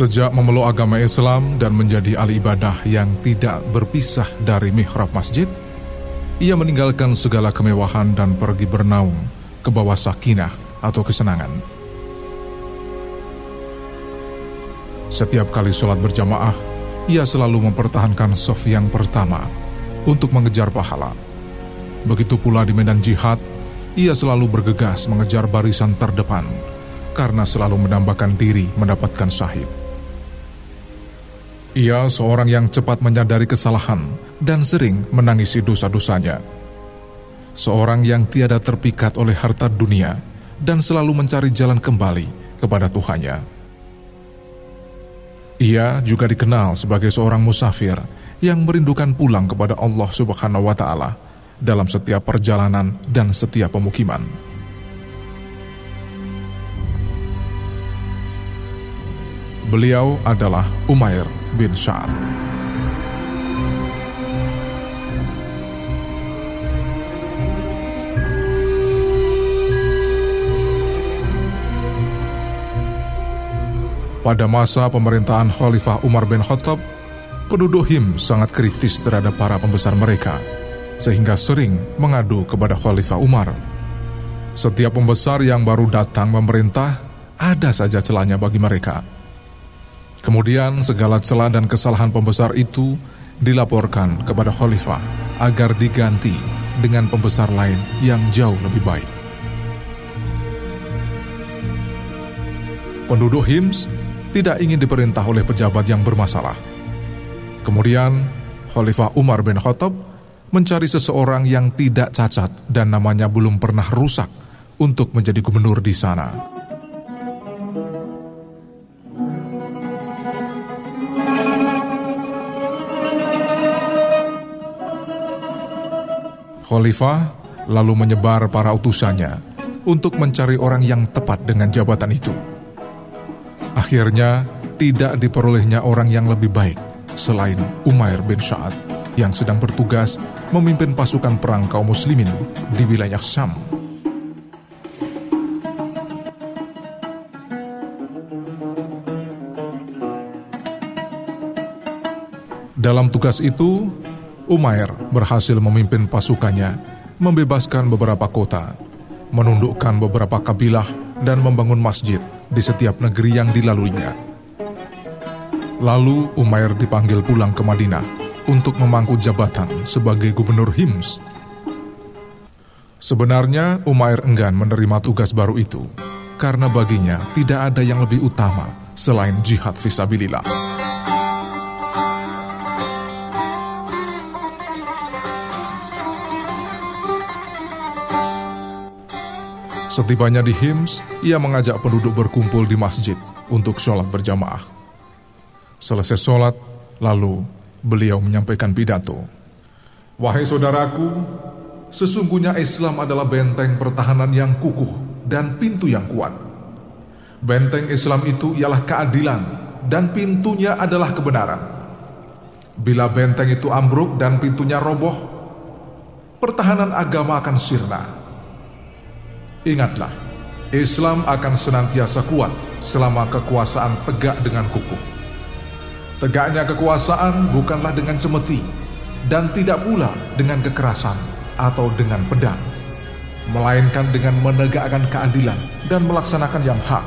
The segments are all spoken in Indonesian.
Sejak memeluk agama Islam dan menjadi ahli ibadah yang tidak berpisah dari mihrab masjid, ia meninggalkan segala kemewahan dan pergi bernaung ke bawah sakinah atau kesenangan. Setiap kali sholat berjamaah, ia selalu mempertahankan sof yang pertama untuk mengejar pahala. Begitu pula di medan jihad, ia selalu bergegas mengejar barisan terdepan karena selalu menambahkan diri mendapatkan syahid. Ia seorang yang cepat menyadari kesalahan dan sering menangisi dosa-dosanya. Seorang yang tiada terpikat oleh harta dunia dan selalu mencari jalan kembali kepada Tuhannya. Ia juga dikenal sebagai seorang musafir yang merindukan pulang kepada Allah Subhanahu wa taala dalam setiap perjalanan dan setiap pemukiman. Beliau adalah Umair bin Sa'ad. Pada masa pemerintahan Khalifah Umar bin Khattab, penduduk Him sangat kritis terhadap para pembesar mereka sehingga sering mengadu kepada Khalifah Umar. Setiap pembesar yang baru datang memerintah, ada saja celahnya bagi mereka. Kemudian segala celah dan kesalahan pembesar itu dilaporkan kepada Khalifah agar diganti dengan pembesar lain yang jauh lebih baik. Penduduk Hims tidak ingin diperintah oleh pejabat yang bermasalah. Kemudian, Khalifah Umar bin Khattab mencari seseorang yang tidak cacat dan namanya belum pernah rusak untuk menjadi gubernur di sana. Khalifah lalu menyebar para utusannya untuk mencari orang yang tepat dengan jabatan itu. Akhirnya, tidak diperolehnya orang yang lebih baik selain Umair bin Sa'ad yang sedang bertugas memimpin pasukan perang kaum muslimin di wilayah Syam. Dalam tugas itu, Umair berhasil memimpin pasukannya membebaskan beberapa kota, menundukkan beberapa kabilah dan membangun masjid di setiap negeri yang dilaluinya. Lalu Umair dipanggil pulang ke Madinah untuk memangku jabatan sebagai gubernur Hims. Sebenarnya Umair enggan menerima tugas baru itu karena baginya tidak ada yang lebih utama selain jihad visabilillah. Setibanya di Hims, ia mengajak penduduk berkumpul di masjid untuk sholat berjamaah. Selesai sholat, lalu beliau menyampaikan pidato. Wahai saudaraku, sesungguhnya Islam adalah benteng pertahanan yang kukuh dan pintu yang kuat. Benteng Islam itu ialah keadilan dan pintunya adalah kebenaran. Bila benteng itu ambruk dan pintunya roboh, pertahanan agama akan sirna. Ingatlah, Islam akan senantiasa kuat selama kekuasaan tegak dengan kukuh. Tegaknya kekuasaan bukanlah dengan cemeti dan tidak pula dengan kekerasan atau dengan pedang, melainkan dengan menegakkan keadilan dan melaksanakan yang hak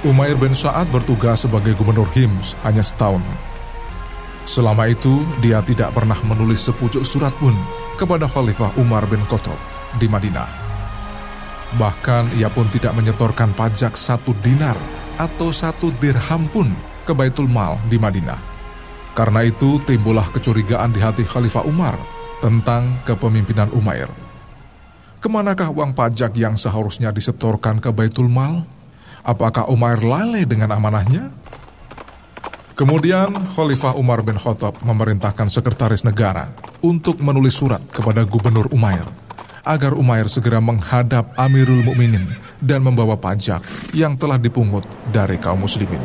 Umair bin Sa'ad bertugas sebagai gubernur Hims hanya setahun. Selama itu, dia tidak pernah menulis sepucuk surat pun kepada Khalifah Umar bin Khattab di Madinah. Bahkan ia pun tidak menyetorkan pajak satu dinar atau satu dirham pun ke Baitul Mal di Madinah. Karena itu timbullah kecurigaan di hati Khalifah Umar tentang kepemimpinan Umair. Ke manakah uang pajak yang seharusnya disetorkan ke Baitul Mal? Apakah Umair lalai dengan amanahnya? Kemudian Khalifah Umar bin Khattab memerintahkan sekretaris negara untuk menulis surat kepada Gubernur Umair agar Umair segera menghadap Amirul Mukminin dan membawa pajak yang telah dipungut dari kaum muslimin.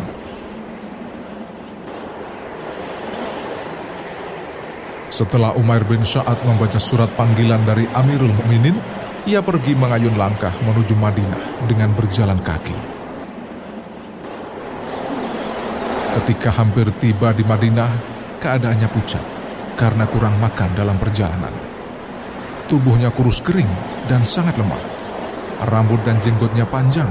Setelah Umair bin Sa'ad membaca surat panggilan dari Amirul Mukminin, ia pergi mengayun langkah menuju Madinah dengan berjalan kaki. Ketika hampir tiba di Madinah, keadaannya pucat karena kurang makan dalam perjalanan. Tubuhnya kurus kering dan sangat lemah. Rambut dan jenggotnya panjang,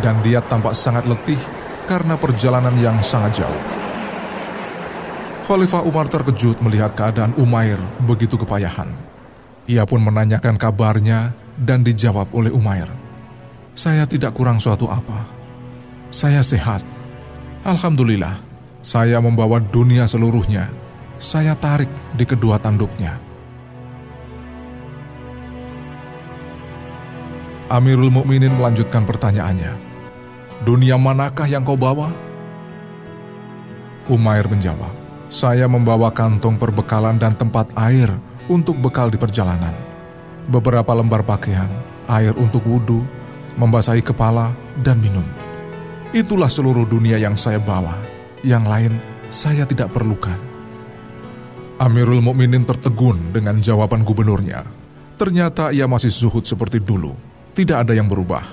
dan dia tampak sangat letih karena perjalanan yang sangat jauh. Khalifah Umar terkejut melihat keadaan Umair begitu kepayahan. Ia pun menanyakan kabarnya dan dijawab oleh Umair. Saya tidak kurang suatu apa. Saya sehat Alhamdulillah, saya membawa dunia seluruhnya. Saya tarik di kedua tanduknya. Amirul Mukminin melanjutkan pertanyaannya. Dunia manakah yang kau bawa? Umair menjawab, saya membawa kantong perbekalan dan tempat air untuk bekal di perjalanan. Beberapa lembar pakaian, air untuk wudhu, membasahi kepala, dan minum. Itulah seluruh dunia yang saya bawa. Yang lain saya tidak perlukan. Amirul Mukminin tertegun dengan jawaban gubernurnya. Ternyata ia masih zuhud seperti dulu. Tidak ada yang berubah.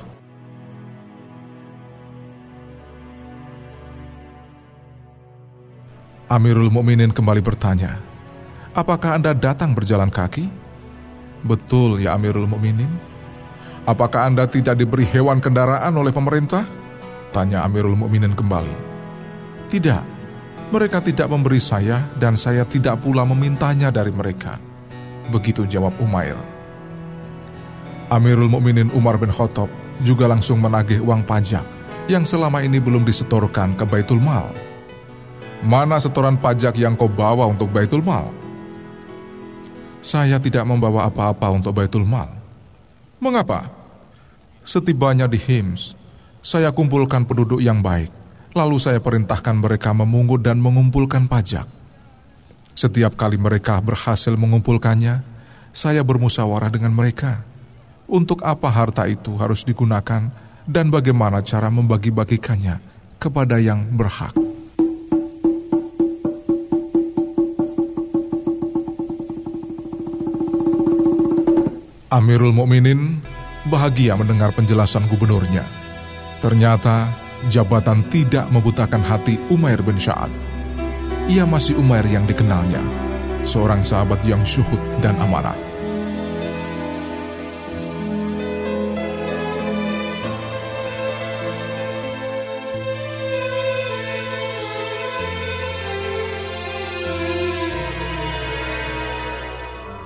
Amirul Mukminin kembali bertanya, "Apakah Anda datang berjalan kaki?" "Betul ya Amirul Mukminin." "Apakah Anda tidak diberi hewan kendaraan oleh pemerintah?" Tanya Amirul Mukminin kembali. Tidak, mereka tidak memberi saya dan saya tidak pula memintanya dari mereka. Begitu jawab Umair. Amirul Mukminin Umar bin Khattab juga langsung menagih uang pajak yang selama ini belum disetorkan ke Baitul Mal. Mana setoran pajak yang kau bawa untuk Baitul Mal? Saya tidak membawa apa-apa untuk Baitul Mal. Mengapa? Setibanya di Hims, saya kumpulkan penduduk yang baik, lalu saya perintahkan mereka memungut dan mengumpulkan pajak. Setiap kali mereka berhasil mengumpulkannya, saya bermusyawarah dengan mereka. Untuk apa harta itu harus digunakan dan bagaimana cara membagi-bagikannya kepada yang berhak. Amirul Mukminin bahagia mendengar penjelasan gubernurnya. Ternyata jabatan tidak membutakan hati Umair bin Sa'ad. Ia masih Umair yang dikenalnya, seorang sahabat yang syuhud dan amanah.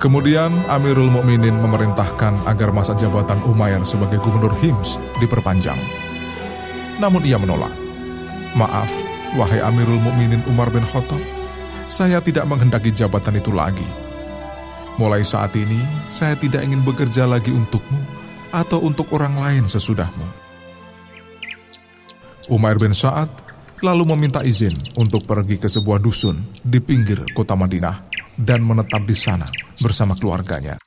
Kemudian Amirul Mukminin memerintahkan agar masa jabatan Umair sebagai gubernur Hims diperpanjang. Namun ia menolak. Maaf, wahai Amirul Mukminin Umar bin Khattab, saya tidak menghendaki jabatan itu lagi. Mulai saat ini, saya tidak ingin bekerja lagi untukmu atau untuk orang lain sesudahmu. Umar bin Sa'ad lalu meminta izin untuk pergi ke sebuah dusun di pinggir kota Madinah dan menetap di sana bersama keluarganya.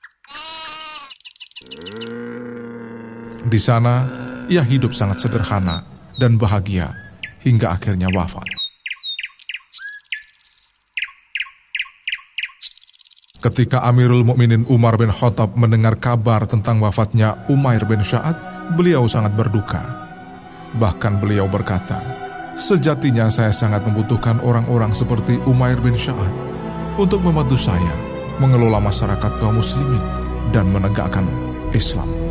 Di sana, ia hidup sangat sederhana dan bahagia hingga akhirnya wafat. Ketika Amirul Mukminin Umar bin Khattab mendengar kabar tentang wafatnya Umair bin Sa'ad, beliau sangat berduka. Bahkan beliau berkata, Sejatinya saya sangat membutuhkan orang-orang seperti Umair bin Sa'ad untuk membantu saya mengelola masyarakat kaum muslimin dan menegakkan Islam.